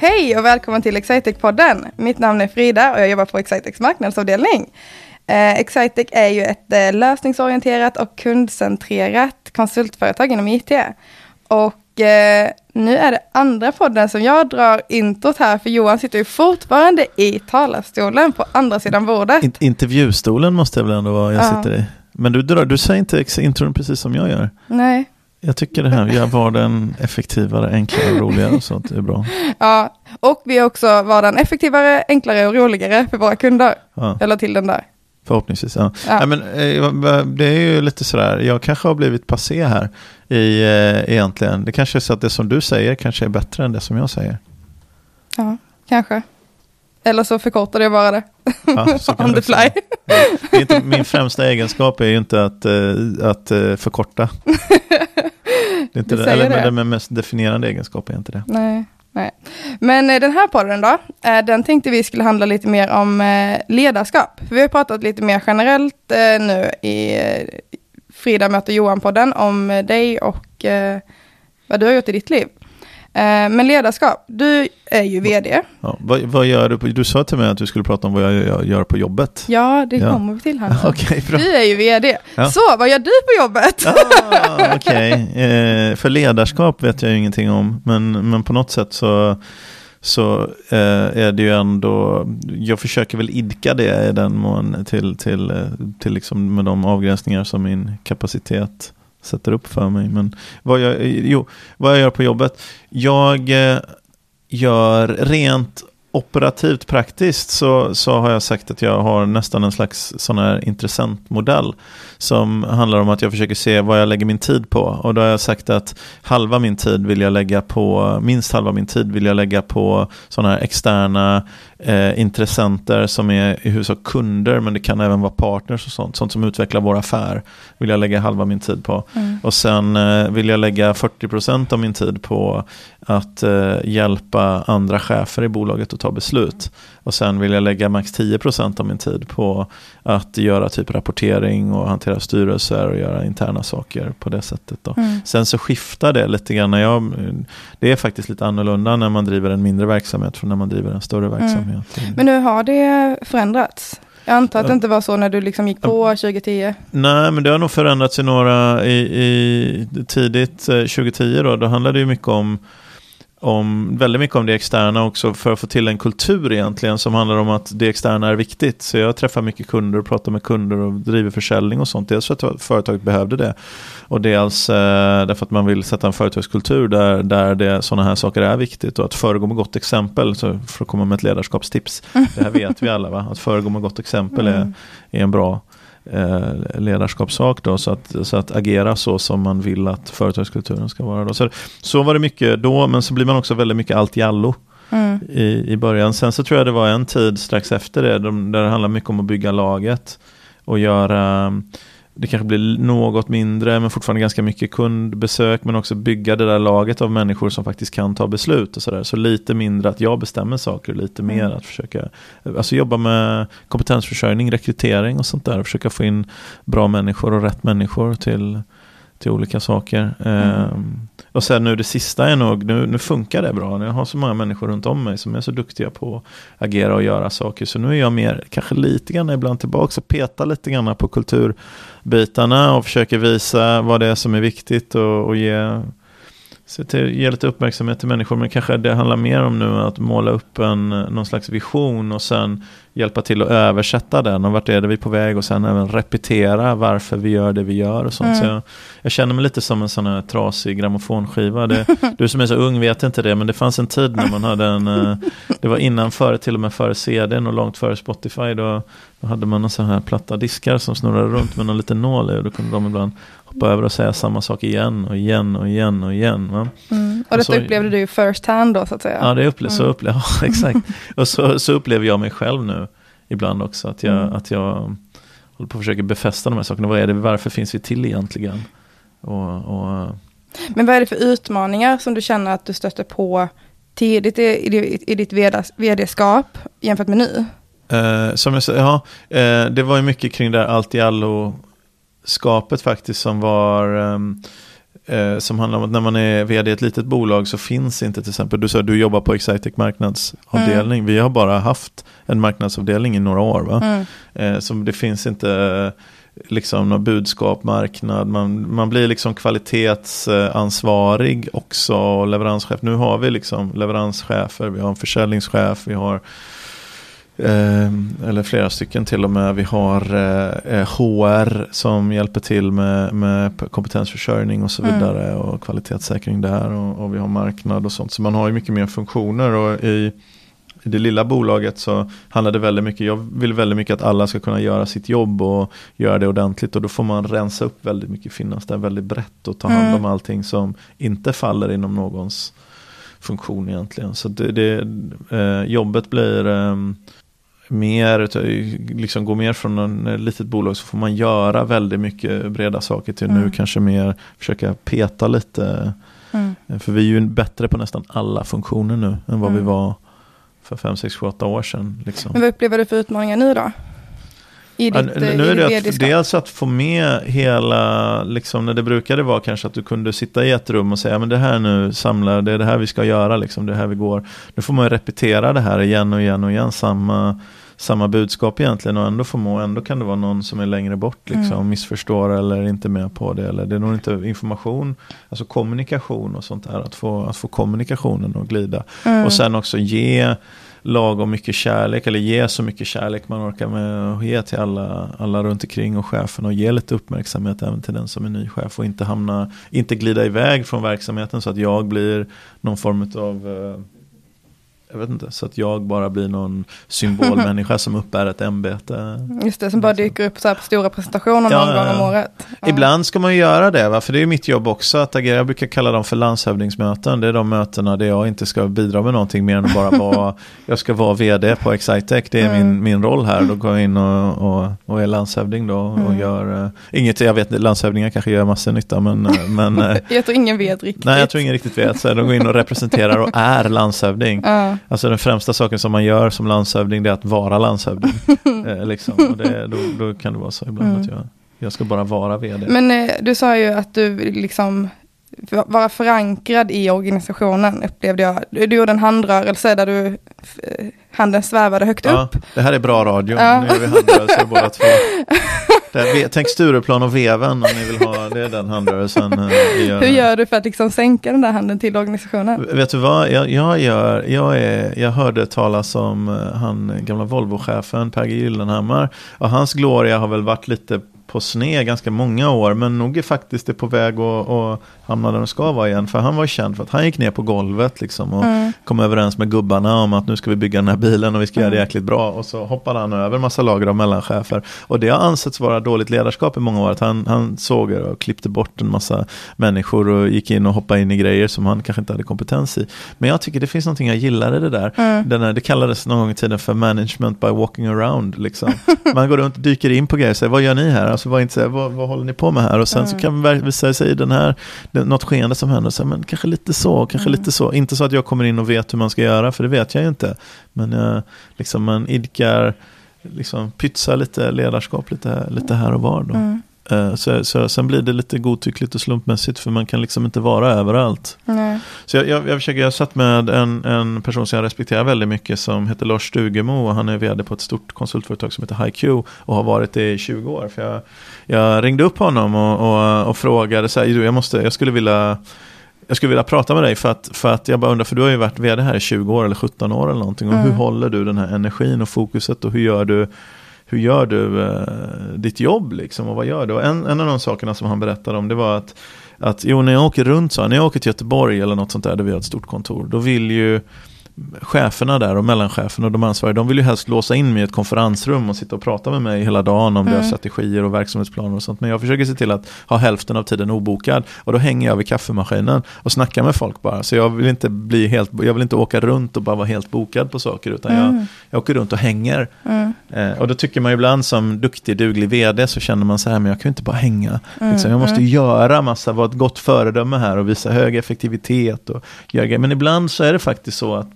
Hej och välkommen till Excitec-podden. Mitt namn är Frida och jag jobbar på Excitecs marknadsavdelning. Eh, Excitec är ju ett eh, lösningsorienterat och kundcentrerat konsultföretag inom IT. Och eh, nu är det andra podden som jag drar introt här, för Johan sitter ju fortfarande i talarstolen på andra sidan bordet. In intervjustolen måste jag väl ändå vara jag Ja. sitter i. Men du, drar, du säger inte intron precis som jag gör. Nej, Jag tycker det här, gör vardagen effektivare, enklare och roligare och sånt. Det är bra. ja. Och vi är också vardagen effektivare, enklare och roligare för våra kunder. Ja, la till den där. förhoppningsvis. Ja. Ja. Nej, men, eh, det är ju lite sådär, jag kanske har blivit passé här i, eh, egentligen. Det kanske är så att det som du säger kanske är bättre än det som jag säger. Ja, kanske. Eller så förkortade jag bara det. Ja, så On the fly. inte, min främsta egenskap är ju inte att, eh, att förkorta. Det är inte det, eller det. men den mest definierande egenskap är inte det. Nej, nej. Men eh, den här podden då, eh, den tänkte vi skulle handla lite mer om eh, ledarskap. För vi har pratat lite mer generellt nu i Frida möter Johan-podden om dig och vad du har gjort i ditt liv. Eh, men ledarskap, du är ju vd. Ja, vad, vad gör du? På, du sa till mig att du skulle prata om vad jag gör, på jobbet. Ja, det Ja. kommer vi till här nu. Okej, bra. Du är ju vd. Ja. Så, vad gör du på jobbet? Ah, Okej, eh, för ledarskap vet jag ju ingenting om. Men, men på något sätt så, så eh, är det ju ändå, jag försöker väl idka det i den mån till, till, eh, till liksom med de avgränsningar som min kapacitet sätter upp för mig. Men vad jag, jo, vad jag gör på jobbet, jag eh, gör rent operativt praktiskt så, så har jag sagt att jag har nästan en slags sån här intressentmodell som handlar om att jag försöker se vad jag lägger min tid på. Och då har jag sagt att halva min tid vill jag lägga på, minst halva min tid vill jag lägga på sådana här externa eh, intressenter som är i huvudsak kunder, men det kan även vara partners och sånt. Sånt som utvecklar vår affär vill jag lägga halva min tid på. Mm. Och sen eh, vill jag lägga 40% av min tid på att eh, hjälpa andra chefer i bolaget att ta beslut. Och sen vill jag lägga max 10% av min tid på att göra typ rapportering och hantera styrelser och göra interna saker på det sättet. Då. Mm. Sen så skiftar det lite grann. När jag, det är faktiskt lite annorlunda när man driver en mindre verksamhet från när man driver en större verksamhet. Men nu har det förändrats. Jag antar att det inte var så när du liksom gick på 2010. Nej, men det har nog förändrats i några i, i tidigt eh, 2010 då. Då handlade det ju mycket om om, väldigt mycket om det externa också för att få till en kultur egentligen som handlar om att det externa är viktigt. Så jag träffar mycket kunder och pratar med kunder och driver försäljning och sånt. Dels för att företaget behövde det och dels eh, därför att man vill sätta en företagskultur där, där det, sådana här saker är viktigt och att föregå med gott exempel. Så för att komma med ett ledarskapstips. Det här vet vi alla va? Att föregå med gott exempel är, Mm. är en bra eh, ledarskapssak då, så att, så att agera så som man vill att företagskulturen ska vara. Då. Så, så var det mycket då, men så blir man också väldigt mycket allt i allo Mm. i, i början. Sen så tror jag det var en tid strax efter det, de, där det handlar mycket om att bygga laget och göra det kanske blir något mindre men fortfarande ganska mycket kundbesök men också bygga det där laget av människor som faktiskt kan ta beslut och sådär. Så lite mindre att jag bestämmer saker, lite mer Mm. att försöka alltså jobba med kompetensförsörjning, rekrytering och sånt där. Och försöka få in bra människor och rätt människor till, till olika saker. Ehm, och sen nu det sista är nog, nu, nu funkar det bra. Jag har så många människor runt om mig som är så duktiga på att agera och göra saker. Så nu är jag mer, kanske lite grann ibland tillbaka och petar lite grann på kulturbitarna och försöker visa vad det är som är viktigt och, och ge, se till, ge lite uppmärksamhet till människor. Men kanske det handlar mer om nu att måla upp en, någon slags vision och sen hjälpa till att översätta den och vart är det vi är på väg och sen även repetera varför vi gör det vi gör och sånt. Mm. Så jag, jag känner mig lite som en sån här trasig grammofonskiva. Det, du som är så ung vet inte det men det fanns en tid när man hade en, eh, det var innan före, till och med före CDn och långt före Spotify. Då, då hade man en sån här platta diskar som snurrade runt med någon liten nål i och då kunde de ibland hoppa över och säga samma sak igen och igen och igen och igen. Va? Mm. Och Och detta så- upplevde du ju first hand då så att säga. Ja, det upple- så Mm. upplever ja, exakt. Och så, så upplever jag mig själv nu ibland också. Att jag, Mm. att jag håller på att försöka befästa de här sakerna. Vad är det, varför finns vi till egentligen? Och, och, Men vad är det för utmaningar som du känner att du stöter på tidigt i, i, i ditt vd- vd-skap jämfört med nu? eh, som jag sa, ja, eh, det var ju mycket kring det här allt i allo skapet faktiskt som var ehm, eh, som handlar om att när man är vd i ett litet bolag så finns inte till exempel, du sa du jobbar på Excitec marknadsavdelning, vi har bara haft en marknadsavdelning i några år. Va? Mm. Eh, så det finns inte eh, liksom något budskap, marknad, man, man blir liksom kvalitetsansvarig också, leveranschef. Nu har vi liksom leveranschefer, vi har en försäljningschef, vi har Eh, eller flera stycken till och med. Vi har eh, HR som hjälper till med, med kompetensförsörjning och så Mm. vidare och kvalitetssäkring där och, och vi har marknad och sånt. Så man har ju mycket mer funktioner och i, i det lilla bolaget så handlar det väldigt mycket, jag vill väldigt mycket att alla ska kunna göra sitt jobb och göra det ordentligt och då får man rensa upp väldigt mycket, finnas där väldigt brett och ta hand om Mm. allting som inte faller inom någons funktion egentligen. Så det, det, eh, jobbet blir ehm, mer, liksom gå mer från en eh, litet bolag så får man göra väldigt mycket breda saker till nu Mm. kanske mer försöka peta lite. Mm. Eh, För vi är ju bättre på nästan alla funktioner nu än vad vi Mm. var för 5, 6, 7, 8 år sedan. Liksom. Men vad upplever du för utmaningar nu då? I Ja, ditt, nu eh, nu är det att, dels att få med hela, liksom när det brukade vara kanske att du kunde sitta i ett rum och säga men det här nu samlar, det är det här vi ska göra, liksom, det är här vi går. Nu får man ju repetera det här igen och igen och igen, samma, samma budskap egentligen och ändå förmå, ändå kan det vara någon som är längre bort, liksom, Mm. missförstår eller inte med på det. Eller det är nog inte information, alltså kommunikation och sånt där, att få, att få kommunikationen att glida. Mm. Och sen också ge lagom mycket kärlek eller ge så mycket kärlek man orkar med och ge till alla, alla runt omkring och chefen och ge lite uppmärksamhet även till den som är ny chef och inte hamna, inte glida iväg från verksamheten så att jag blir någon form av eh, jag vet inte, så att jag bara blir någon symbolmänniska som uppbär ett ämbete. Just det, som bara dyker upp så här på stora presentationer Ja, någon gång om året. Ja. Ibland ska man ju göra det, va? för det är mitt jobb också att agera. Jag brukar kalla dem för landshövdingsmöten. Det är de mötena där jag inte ska bidra med någonting mer än att bara vara, jag ska vara vd på Excitec. Det är min, Mm. min roll här. Då går jag in och, och, och är landshövding då och Mm. gör, uh, inget, jag vet landshövdingar kanske gör massor nytta men, eh, men eh, Jag tror ingen vet riktigt. nej jag tror ingen riktigt vet. Så de går in och representerar och är landshövding. Ja. Alltså den främsta saken som man gör som landshövding det är att vara landshövding. eh, liksom. och det, då, då kan det vara så ibland Mm. att jag, jag ska bara vara vd. Men eh, du sa ju att du liksom vara förankrad i organisationen upplevde jag. Du, du gjorde en handrörelse där du eh, handen svävade högt Ja, upp. det här är bra radio. Ja. Nu är vi handrörelser båda två. Tänk Stureplan och Veven om ni vill ha, det är den handrörelsen eh, gör. Hur gör du för att liksom sänka den där handen till organisationen? Vet du vad, jag, jag, gör, jag, är, jag hörde talas om eh, han gamla Volvo-chefen Per G Gyllenhammar. Och hans gloria har väl varit lite på sned ganska många år. Men nog är faktiskt det på väg att, att hamna där de ska vara igen. För han var känd för att han gick ner på golvet liksom och Mm. kom överens med gubbarna om att nu ska vi bygga den här bilen och vi ska göra det Mm. jäkligt bra. Och så hoppade han över massa lager av mellanchefer. Och det har ansetts vara dåligt ledarskap i många år. Att han, han såg och klippte bort en massa människor och gick in och hoppade in i grejer som han kanske inte hade kompetens i. Men jag tycker det finns någonting jag gillar i det där. Mm. Den här, det kallades någon gång i tiden för management by walking around. Liksom. Man går runt och dyker in på grejer och säger vad gör ni här? Alltså, vad, inte, vad, vad håller ni på med här? Och sen så Mm. kan man visa sig i den här, något skeende som händer. Så, här, men kanske lite så, kanske Mm. lite så. Inte så att jag kommer in och vet hur man ska göra, för det vet jag ju inte. Men jag, liksom, man idkar, liksom, pytsar lite ledarskap lite, lite här och var. Då. Mm. Eh, Så, så, sen blir det lite godtyckligt och slumpmässigt för man kan liksom inte vara överallt. Nej. Så jag, jag, jag försöker, jag satt med en, en person som jag respekterar väldigt mycket som heter Lars Stugemo och han är vd på ett stort konsultföretag som heter HiQ och har varit det i 20 år. För jag, jag ringde upp honom och, och, och frågade så här, "Du, jag, måste, jag skulle vilja jag skulle vilja prata med dig för att, för att jag bara undrar, för du har ju varit vd här i 20 år eller 17 år eller någonting. Och Mm. hur håller du den här energin och fokuset och hur gör du, hur gör du eh, ditt jobb liksom och vad gör du? Och en, en av de sakerna som han berättade om det var att, att jo, när jag åker runt så, här, när jag åker till Göteborg eller något sånt där, där vi har ett stort kontor, då vill ju cheferna där och mellancheferna och de ansvariga, de vill ju helst låsa in mig i ett konferensrum och sitta och prata med mig hela dagen om Mm. deras strategier och verksamhetsplaner och sånt. Men jag försöker se till att ha hälften av tiden obokad och då hänger jag vid kaffemaskinen och snackar med folk bara. Så jag vill inte bli helt, jag vill inte åka runt och bara vara helt bokad på saker utan jag, Mm. jag åker runt och hänger. Mm. Eh, och då tycker man ibland som duktig, duglig vd så känner man så här, men jag kan ju inte bara hänga. Mm. Liksom, jag måste Mm. göra massa, vara ett gott föredöme här och visa hög effektivitet. Och göra. Men ibland så är det faktiskt så att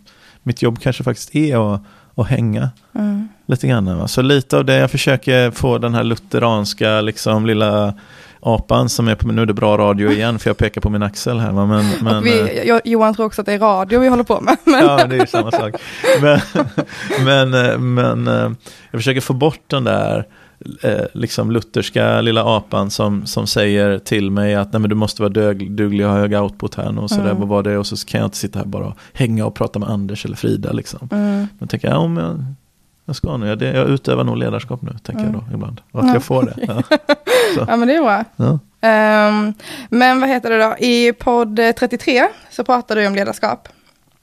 mitt jobb kanske faktiskt är att, att hänga Mm. lite grann. Va? Så lite av det jag försöker få den här lutheranska liksom lilla apan som är på, nu är det bra radio igen för jag pekar på min axel här. Men, men, vi, eh, jag, Johan tror också att det är radio vi håller på med. Men, Ja, det är ju samma sak. Men, men, eh, men eh, jag försöker få bort den där eh, liksom lutherska lilla apan som, som säger till mig att Nej, men du måste vara dög, duglig och ha hög output här och sådär, Mm. vad var det? Och så kan jag inte sitta här bara och hänga och prata med Anders eller Frida liksom. mm, Men tänker jag, ja, men jag, ska nu, jag, jag utövar nog ledarskap nu, tänker jag då ibland. Och att Ja. jag får det. Ja. ja men det är bra. Ja. Ehm, men vad heter det då, i podd eh, 33 så pratade du om ledarskap.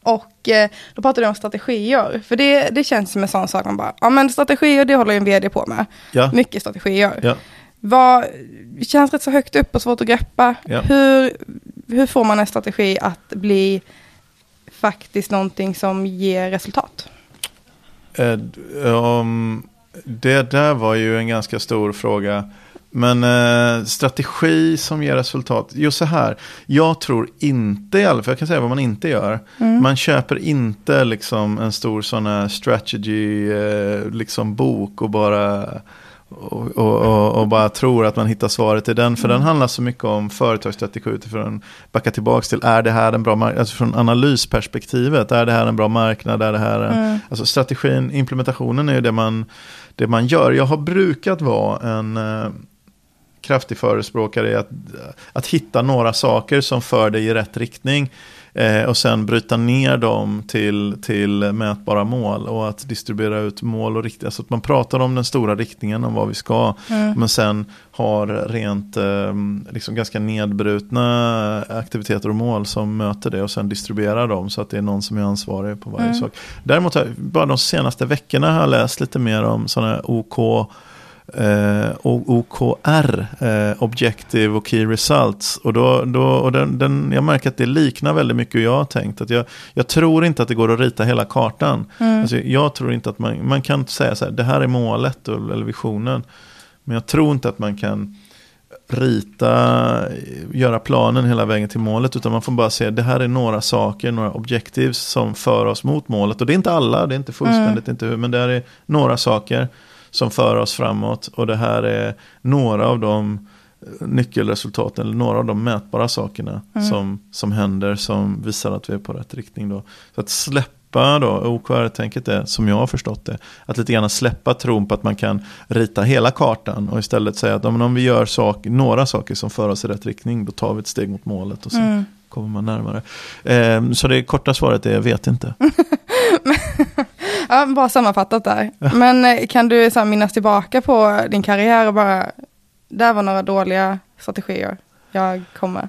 Och eh, då pratade du om strategier. För det, det känns som en sån sak man bara, ja men strategier det håller ju en vd på med. Ja. Mycket strategier. Ja. Vad, känns rätt så högt upp och svårt att greppa. Ja. Hur, hur får man en strategi att bli faktiskt någonting som ger resultat? Um, det där var ju en ganska stor fråga. Men eh, strategi som ger resultat. Jo, så här. Jag tror inte i alla fall, jag kan säga vad man inte gör. Man köper inte liksom en stor sån här strategy eh, liksom bok och bara och, och, och, bara tror att man hittar svaret i den. För den handlar så mycket om företagsstrategi utifrån, backa tillbaka till, är det här en bra marknad? Alltså från analysperspektivet, är det här en bra marknad? Är det här en, Alltså strategin, implementationen är ju det man, det man gör. Jag har brukat vara en eh, kraftig förespråkare i att, att hitta några saker som för dig i rätt riktning. Eh, och sen bryta ner dem till, till mätbara mål och att distribuera ut mål och riktningar. Så att man pratar om den stora riktningen, om vad vi ska. Men sen har rent eh, liksom ganska nedbrutna aktiviteter och mål som möter det och sen distribuerar dem så att det är någon som är ansvarig på varje sak. Däremot bara de senaste veckorna har jag läst lite mer om sådana här OK eh, OKR, eh, Objective och Key Results. Och, då, då, och den, den, jag märker att det liknar väldigt mycket hur jag har tänkt. Att jag, jag tror inte att det går att rita hela kartan. Alltså, jag tror inte att man, man kan säga så här, det här är målet eller visionen. Men jag tror inte att man kan rita, göra planen hela vägen till målet. Utan man får bara se, det här är några saker, några objectives som för oss mot målet. Och det är inte alla, det är inte fullständigt, inte hur, men det är några saker som för oss framåt. Och det här är några av de nyckelresultaten, eller några av de mätbara sakerna som, som händer som visar att vi är på rätt riktning. Då. Så att släppa då, OKR-tänket är, som jag har förstått det, att lite grann släppa tron på att man kan rita hela kartan och istället säga att om vi gör sak, några saker som för oss i rätt riktning, då tar vi ett steg mot målet och så kommer man närmare. Eh, så det korta svaret är, jag vet inte. Ja, bra sammanfattat där. Men eh, kan du så här, minnas tillbaka på din karriär och bara, där var några dåliga strategier jag kom med.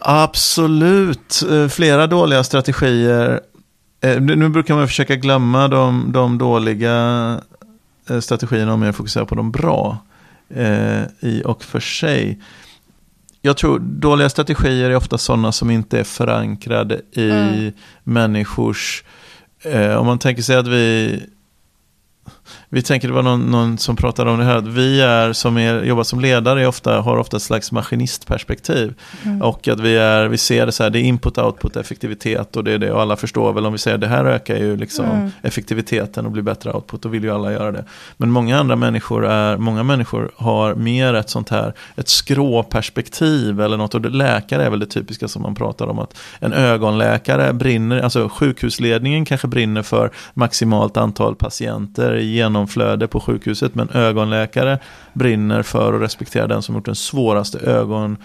Absolut, Eh, flera dåliga strategier. Eh, Nu brukar man försöka glömma de, de dåliga strategierna och mer fokusera på de bra. I och för sig. Jag tror dåliga strategier är ofta sådana som inte är förankrade i Mm. människors... Eh, om man tänker sig att vi... Vi tänker det var någon, någon som pratade om det här att vi är som är, jobbar som ledare ofta, har ofta ett slags maskinistperspektiv. Och att vi, är, vi ser det så här, det är input, output, effektivitet och det är det. Och alla förstår väl om vi säger det här ökar ju liksom Mm. effektiviteten och blir bättre output. Då vill ju alla göra det. Men många andra människor, är, många människor har mer ett sånt här, ett skråperspektiv eller något. Och det, läkare är väl det typiska som man pratar om. Att en ögonläkare brinner, alltså sjukhusledningen kanske brinner för maximalt antal patienter i genomflöde på sjukhuset. Men ögonläkare brinner för att respektera den som gjort den svåraste ögon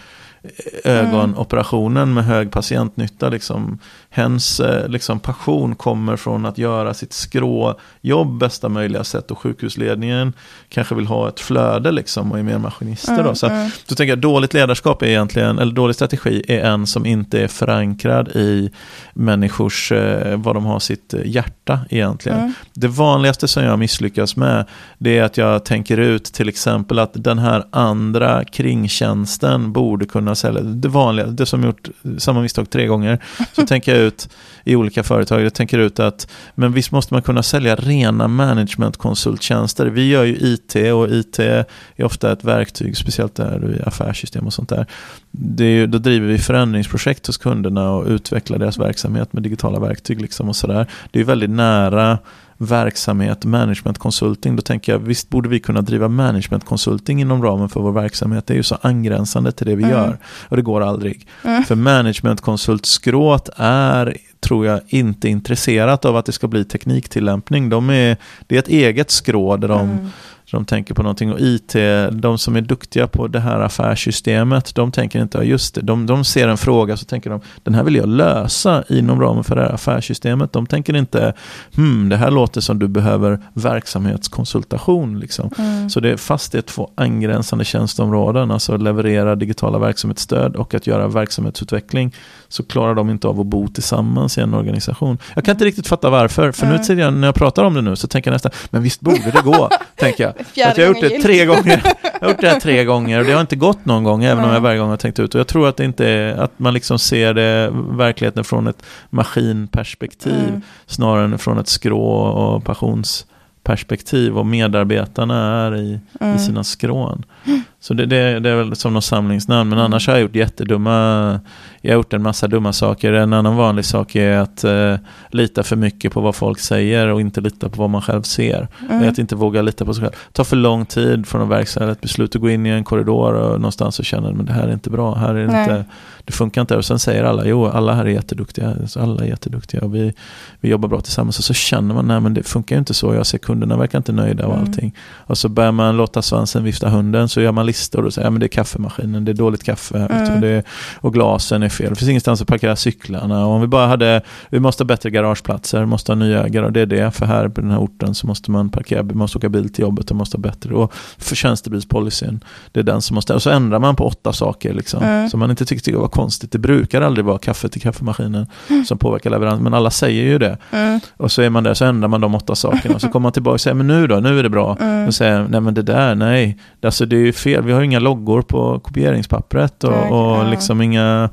ögonoperationen med hög patientnytta. Liksom. Hens eh, liksom, passion kommer från att göra sitt skråjobb bästa möjliga sätt och sjukhusledningen kanske vill ha ett flöde liksom, och är mer maskinister. Då. Så, så tänker jag dåligt ledarskap är egentligen, eller dålig strategi är en som inte är förankrad i människors, eh, vad de har sitt hjärta egentligen. Det vanligaste som jag misslyckas med det är att jag tänker ut till exempel att den här andra kringtjänsten borde kunna sälja. Det vanliga, det som gjort samma misstag tre gånger. Så tänker jag ut i olika företag, jag tänker ut att men visst måste man kunna sälja rena managementkonsulttjänster. Vi gör ju IT och IT är ofta ett verktyg, speciellt där i affärssystem och sånt där. Det är ju, då driver vi förändringsprojekt hos kunderna och utvecklar deras verksamhet med digitala verktyg. Liksom och sådär. Det är väldigt nära verksamhet, management consulting, då tänker jag visst borde vi kunna driva management consulting inom ramen för vår verksamhet. Det är ju så angränsande till det vi Mm. gör och det går aldrig. Mm. För management konsultskrået är, tror jag, inte intresserat av att det ska bli tekniktillämpning. De är, det är ett eget skrå där de Mm. De tänker på någonting och IT, de som är duktiga på det här affärssystemet, de tänker inte, ja, just det, de, de ser en fråga så tänker de, den här vill jag lösa inom ramen för det här affärssystemet. De tänker inte, hmm, det här låter som du behöver verksamhetskonsultation. Liksom. Mm. Så det fast det är två angränsande tjänsteområden, alltså leverera digitala verksamhetsstöd och att göra verksamhetsutveckling, så klarar de inte av att bo tillsammans i en organisation. Jag kan inte riktigt fatta varför, för nu Mm. jag, när jag pratar om det nu så tänker jag nästan, men visst borde det gå, tänker jag. Fjärde Att jag har gjort det tre gånger. Jag har gjort det här tre gånger och det har inte gått någon gång, även om Nej. jag varje gång har tänkt ut. Och jag tror att det inte är, att man liksom ser det, verkligheten från ett maskinperspektiv Mm. snarare än från ett skrå och passionsperspektiv och medarbetarna är i, Mm. i sina skrån. Så det, det, det är väl som något samlingsnamn, men annars har jag gjort jättedumma, jag har gjort en massa dumma saker. En annan vanlig sak är att eh, lita för mycket på vad folk säger och inte lita på vad man själv ser. Mm. Att inte våga lita på sig själv. Ta för lång tid från att verkställa ett beslut och gå in i en korridor och någonstans och känna att det här är inte bra. Här är det, Nej. inte, det funkar inte. Och sen säger alla, jo alla här är jätteduktiga. Alla är jätteduktiga och vi, vi jobbar bra tillsammans. Och så känner man, nej men det funkar ju inte så. Jag ser kunderna verkar inte nöjda och Mm. allting. Och så börjar man låta svansen vifta hunden. Så gör man listor och säger, ja men det är kaffemaskinen, det är dåligt kaffe Mm. och, det, och glasen är fel. Det finns ingenstans att parkera cyklarna. Och om vi bara hade, vi måste ha bättre garageplatser, vi måste ha nya garage. Det är det, för här på den här orten så måste man parkera, man måste åka bil till jobbet och måste ha bättre. Och för tjänstebilspolicyn, det är den som måste, och så ändrar man på åtta saker liksom. Mm. Som man inte tycker det var konstigt. Det brukar aldrig vara kaffe till kaffemaskinen som påverkar leverans, men alla säger ju det. Mm. Och så är man där, så ändrar man de åtta sakerna. Och så kommer man tillbaka och säger, men nu då, nu är det bra. Mm. Och säger, nej men det där, nej. Alltså det är ju fel, vi har inga loggor på kopieringspappret och, Nej, och ja. liksom inga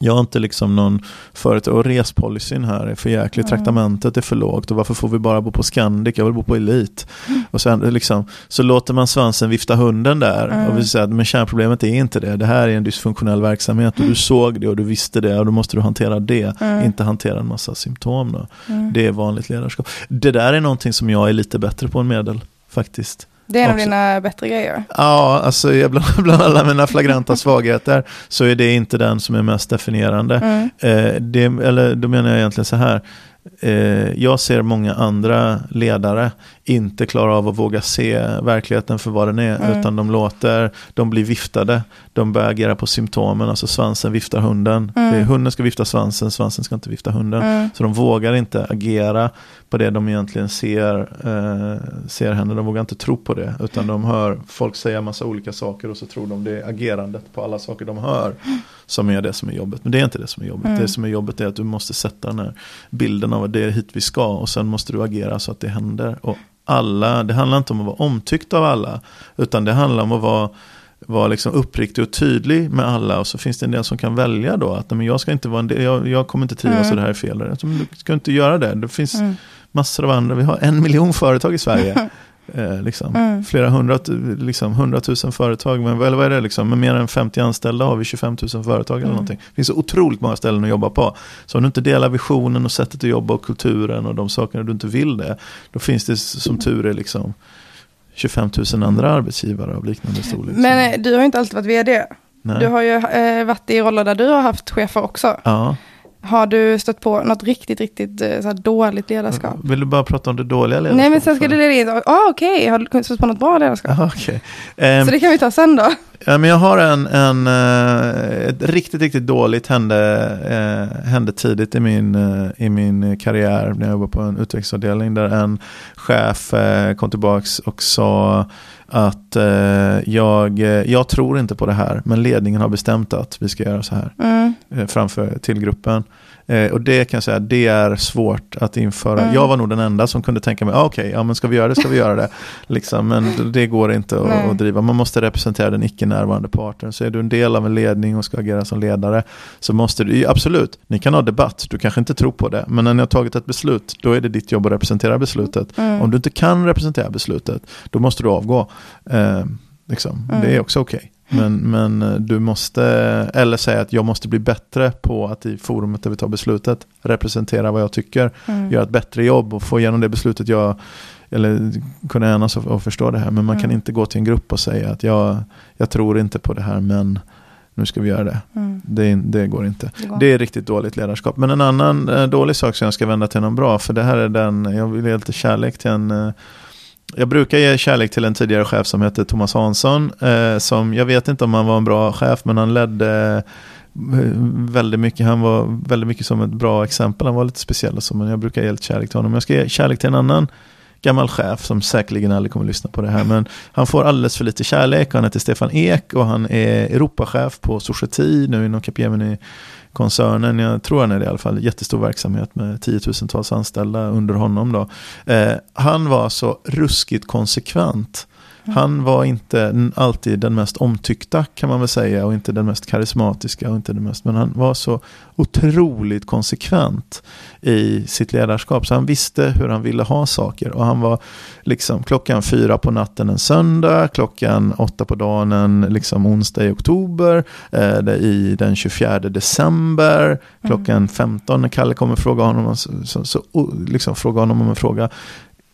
jag har inte liksom någon företag och respolicyn här är för jäklig, Mm. traktamentet är för lågt och varför får vi bara bo på Scandic, jag vill bo på Elite. Och sen liksom, så låter man svansen vifta hunden där Mm. och vi säger att men kärnproblemet är inte det, det här är en dysfunktionell verksamhet och du såg det och du visste det och då måste du hantera det, Mm. inte hantera en massa symptom. Då. Mm. Det är vanligt ledarskap. Det där är någonting som jag är lite bättre på än medel, faktiskt. Det är en av också. dina bättre grejer. Ja, alltså jag- bland, bland alla mina flagranta svagheter så är det inte den som är mest definierande. Mm. Eh, det, eller då menar jag egentligen så här. Eh, jag ser många andra ledare inte klara av att våga se verkligheten för vad den är. Mm. Utan de låter, de blir viftade. De börjar agera på symptomen. Alltså svansen viftar hunden. Mm. Det är, hunden ska vifta svansen, svansen ska inte vifta hunden. Mm. Så de vågar inte agera på det de egentligen ser, eh, ser henne. De vågar inte tro på det. Utan de hör folk säga massa olika saker och så tror de det är agerandet på alla saker de hör. Som är det som är jobbet. Men det är inte det som är jobbet. Mm. Det som är jobbet är att du måste sätta den här bilden av att det är hit vi ska. Och sen måste du agera så att det händer. Och alla, det handlar inte om att vara omtyckt av alla. Utan det handlar om att vara vara liksom uppriktig och tydlig med alla och så finns det en del som kan välja då att men jag ska inte vara en del, jag, jag kommer inte trivas Mm. och det här är fel. Men Du ska inte göra det. Det finns Mm. massor av andra, vi har en miljon företag i Sverige. eh, liksom. Mm. Flera hundra, liksom, hundratusen företag, men eller vad är det liksom? Med mer än 50 anställda har vi 25 000 företag eller Mm. någonting. Det finns så otroligt många ställen att jobba på. Så om du inte delar visionen och sättet att jobba och kulturen och de sakerna du inte vill det, då finns det som tur är liksom 25 000 andra arbetsgivare av liknande storlek. Men eh, du har inte alltid varit vd. Nej. Du har ju eh, varit i roller där du har haft chefer också. Ja. Har du stött på något riktigt, riktigt eh, så dåligt ledarskap? Vill du bara prata om det dåliga ledarskapet? Nej, men sen ska du leda in. Ah, okej, har du stött på något bra ledarskap? Ja, okej. Ehm, Så det kan vi ta sen då. Ja, men jag har en, en eh, ett riktigt, riktigt dåligt hände, eh, hände tidigt i min, i min karriär när jag jobbade på en utvecklingsavdelning där en chef eh, kom tillbaks och sa att eh, jag, eh, jag tror inte på det här men ledningen har bestämt att vi ska göra så här Mm. eh, framför till gruppen. Eh, och det kan jag säga, det är svårt att införa. Mm. Jag var nog den enda som kunde tänka mig, ah, okej, ja men ska vi göra det, ska vi göra det. liksom, men det går inte att, att driva. Man måste representera den icke närvarande parten. Så är du en del av en ledning och ska agera som ledare, så måste du, absolut, ni kan ha debatt, du kanske inte tror på det, men när ni har tagit ett beslut, då är det ditt jobb att representera beslutet. Mm. Om du inte kan representera beslutet, då måste du avgå. Eh, liksom. Mm. Det är också okej. Men, men eh, du måste, eller säga att jag måste bli bättre på att i forumet där vi tar beslutet representera vad jag tycker, Mm. göra ett bättre jobb och få igenom det beslutet jag eller kunna enas och, och förstå det här. Men man kan Mm. inte gå till en grupp och säga att jag, jag tror inte på det här men nu ska vi göra det. Mm. Det, det går inte. Det går. Det är riktigt dåligt ledarskap. Men en annan eh, dålig sak som jag ska vända till någon bra, för det här är den, jag vill ge lite kärlek till en eh, jag brukar ge kärlek till en tidigare chef som heter Thomas Hansson. Eh, som, jag vet inte om han var en bra chef, men han ledde eh, väldigt mycket. Han var väldigt mycket som ett bra exempel. Han var lite speciell, och så, men jag brukar ge lite kärlek till honom. Jag ska ge kärlek till en annan gammal chef som säkerligen aldrig kommer att lyssna på det här. Men han får alldeles för lite kärlek. Han heter Stefan Ek och han är Europachef på Society nu inom Capgemini koncernen, jag tror han är det i alla fall, jättestor verksamhet med tiotusentals anställda under honom då. Eh, han var så ruskigt konsekvent. Han var inte alltid den mest omtyckta kan man väl säga och inte den mest karismatiska och inte den mest, men han var så otroligt konsekvent i sitt ledarskap så han visste hur han ville ha saker och han var liksom klockan fyra på natten en söndag, klockan åtta på dagen en liksom onsdag i oktober, eh, i den 24 december, klockan 15 när Kalle kommer fråga honom, om- så, så, så, liksom fråga honom om en fråga.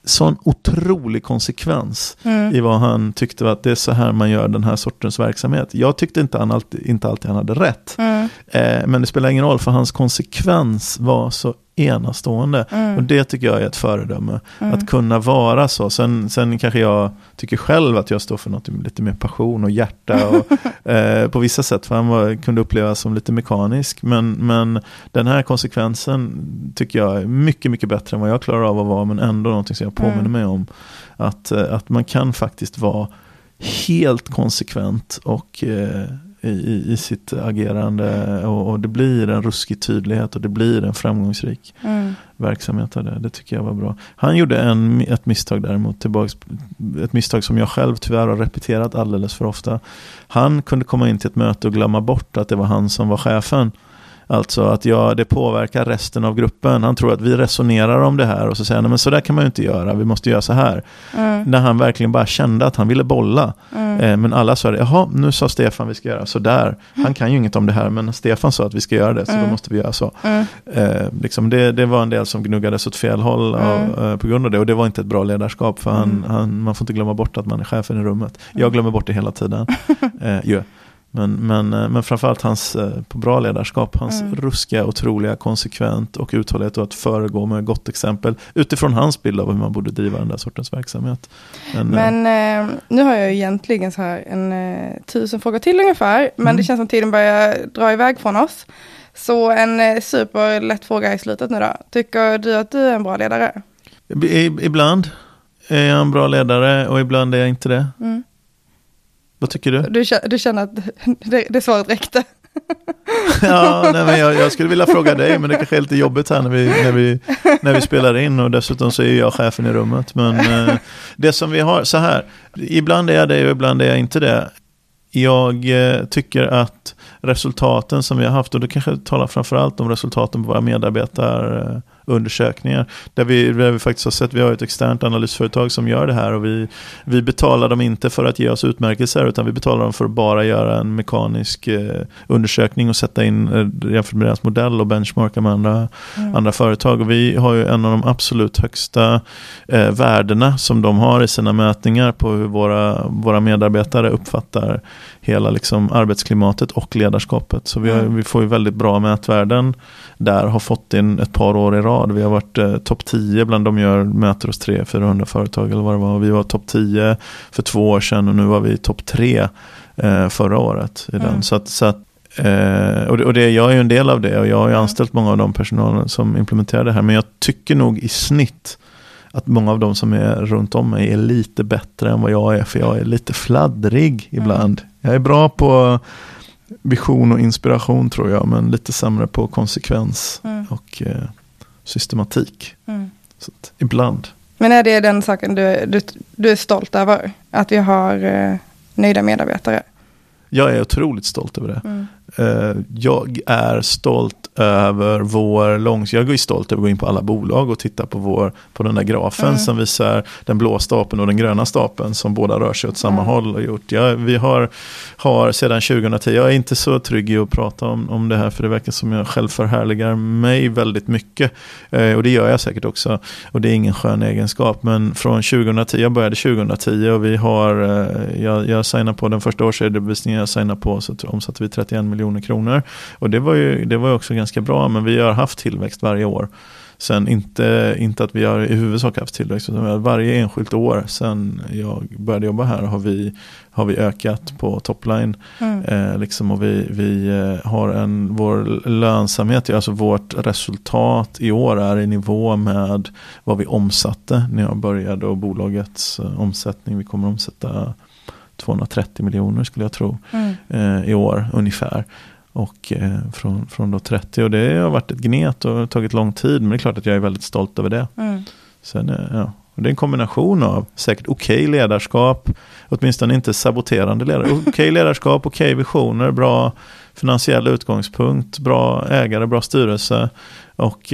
Sån otrolig konsekvens Mm. i vad han tyckte att det är så här man gör den här sortens verksamhet. Jag tyckte inte, han alltid, inte alltid han hade rätt. Mm. Eh, men det spelar ingen roll för hans konsekvens var så enastående. Mm. Och det tycker jag är ett föredöme. Mm. Att kunna vara så. Sen, sen kanske jag tycker själv att jag står för något med lite mer passion och hjärta. Och, eh, på vissa sätt. För han var, kunde upplevas som lite mekanisk. Men, men den här konsekvensen tycker jag är mycket, mycket bättre än vad jag klarar av att vara. Men ändå någonting som jag påminner Mm. mig om. Att, eh, att man kan faktiskt vara helt konsekvent och eh, i, i, sitt agerande och, och det blir en ruskig tydlighet och det blir en framgångsrik Mm. verksamhet av det. Det tycker jag var bra. Han gjorde en, ett misstag däremot, tillbaks, ett misstag som jag själv tyvärr har repeterat alldeles för ofta. Han kunde komma in till ett möte och glömma bort att det var han som var chefen. Alltså att jag, det påverkar resten av gruppen. Han tror att vi resonerar om det här och så säger han, "Nej, men så där kan man ju inte göra, vi måste göra så här. Mm. När han verkligen bara kände att han ville bolla. Mm. Eh, men alla sa det, jaha, nu sa Stefan vi ska göra så där. Han kan ju inget om det här, men Stefan sa att vi ska göra det, så då Mm. måste vi göra så. Mm. Eh, liksom det, det var en del som gnuggades åt fel håll av, Mm. eh, på grund av det. Och det var inte ett bra ledarskap, för han, Mm. han, man får inte glömma bort att man är chefen i rummet. Jag glömmer bort det hela tiden. eh, ju. Men, men, eh, men framförallt hans eh, på bra ledarskap, hans Mm. ruskiga, otroliga, konsekvent och uthållighet och att föregå med gott exempel utifrån hans bild av hur man borde driva den där sortens verksamhet. Men, eh, Men eh, nu har jag egentligen så här en eh, tusen frågor till ungefär. Men Mm. det känns som tiden börjar dra iväg från oss. Så en eh, superlätt fråga i slutet nu då. Tycker du att du är en bra ledare? I, ibland är jag en bra ledare och ibland är jag inte det. Mm. Vad tycker du? Du, du känner att det, det svaret räckte? Ja, nej, men jag, jag skulle vilja fråga dig, men det kanske är lite jobbigt här när vi, när vi, när vi spelar in och dessutom så är jag chefen i rummet. Men eh, det som vi har, så här, ibland är jag det och ibland är jag inte det. Jag eh, tycker att resultaten som vi har haft, och det kanske talar framförallt om resultaten på våra medarbetarundersökningar, där vi, där vi faktiskt har sett, vi har ett externt analysföretag som gör det här och vi, vi betalar dem inte för att ge oss utmärkelser utan vi betalar dem för att bara göra en mekanisk eh, undersökning och sätta in eh, jämfört med deras modell och benchmarka med andra, Mm. andra företag. Och vi har ju en av de absolut högsta eh, värdena som de har i sina mätningar på hur våra, våra medarbetare uppfattar hela liksom, arbetsklimatet och ledarskapet. Så vi, har, Mm. vi får ju väldigt bra mätvärden där, har fått in ett par år i rad. Vi har varit eh, topp 10 bland de gör, mäter oss 300-400 företag eller vad det var. Vi var topp 10 för två år sedan och nu var vi topp 3 eh, förra året. I den. Mm. Så att, så att Eh, och det, och det, jag är ju en del av det och jag har ju Mm. anställt många av de personalen som implementerar det här. Men jag tycker nog i snitt att många av de som är runt om mig är lite bättre än vad jag är. För jag är lite fladdrig ibland. Jag är bra på vision och inspiration tror jag. Men lite sämre på konsekvens Mm. och eh, systematik. Mm. Så ibland. Men är det den saken du, du, du är stolt över? Att vi har eh, nöjda medarbetare? Jag är otroligt stolt över det. Mm. Eh, jag är stolt över vår långs... Jag är stolt över att gå in på alla bolag och titta på, vår, på den där grafen mm. som visar den blå stapeln och den gröna stapeln som båda rör sig åt samma mm. håll. Och gjort. Ja, vi har, har sedan 2010, jag är inte så trygg i att prata om, om det här för det verkar som jag själv förhärligar mig väldigt mycket. Eh, och det gör jag säkert också. Och det är ingen skön egenskap. Men från 2010, jag började 2010 och vi har, eh, jag, jag signade på den första årsredovisningen jag signade på så omsatte vi 31 miljoner kronor. Och det var ju det var också ganska bra, men vi har haft tillväxt varje år. Sen inte, inte att vi har i huvudsak haft tillväxt, utan varje enskilt år sen jag började jobba här har vi, har vi ökat på topline. Mm. Eh, liksom, och vi, vi eh, har en, vår lönsamhet, alltså vårt resultat i år är i nivå med vad vi omsatte när jag började och bolagets eh, omsättning. Vi kommer omsätta 230 miljoner skulle jag tro mm. eh, i år ungefär. Och eh, från, från då 30 och det har varit ett gnet och tagit lång tid men det är klart att jag är väldigt stolt över det. Mm. Sen, eh, ja, och det är en kombination av säkert okej okay ledarskap, åtminstone inte saboterande ledare. Okej okay ledarskap, okej okay visioner, bra finansiell utgångspunkt, bra ägare, bra styrelse och,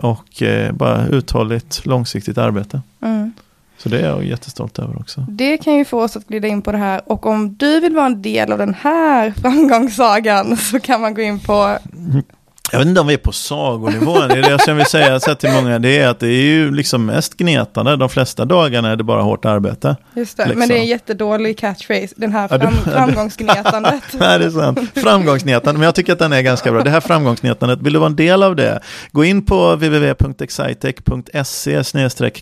och bara uthålligt långsiktigt arbete. Mm. Så det är jag jättestolt över också. Det kan ju få oss att glida in på det här och om du vill vara en del av den här framgångssagan så kan man gå in på jag vet inte om vi är på sagonivån. Det är det jag vill säga så till många. Det är att det är ju liksom mest gnetande. De flesta dagarna är det bara hårt arbete. Just det, liksom. men det är en jättedålig catchphrase. Den här fram, framgångsgnetandet. Nej, det är sant. Framgångsgnetandet. Men jag tycker att den är ganska bra. Det här framgångsgnetandet, vill du vara en del av det? Gå in på www.excitec.se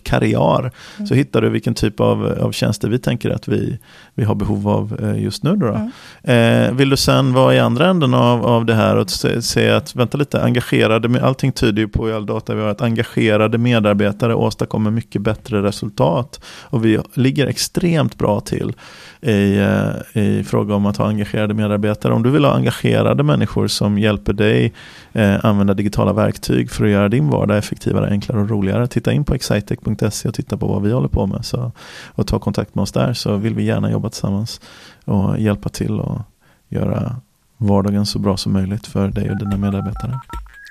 karriär. Så mm. hittar du vilken typ av, av tjänster vi tänker att vi, vi har behov av eh, just nu. Då, då. Mm. Eh, vill du sen vara i andra änden av, av det här och se, se att, vänta lite, engagerade, allting tyder ju på i all data vi har att engagerade medarbetare åstadkommer mycket bättre resultat. Och vi ligger extremt bra till i, eh, i fråga om att ha engagerade medarbetare. Om du vill ha engagerade människor som hjälper dig eh, använda digitala verktyg för att göra din vardag effektivare, enklare och roligare. Titta in på excitec.se och titta på vad vi håller på med. Så, och ta kontakt med oss där så vill vi gärna jobba tillsammans och hjälpa till och göra vardagen så bra som möjligt för dig och dina medarbetare.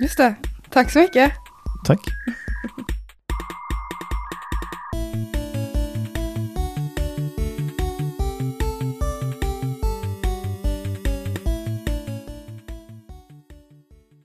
Just det. Tack så mycket. Tack.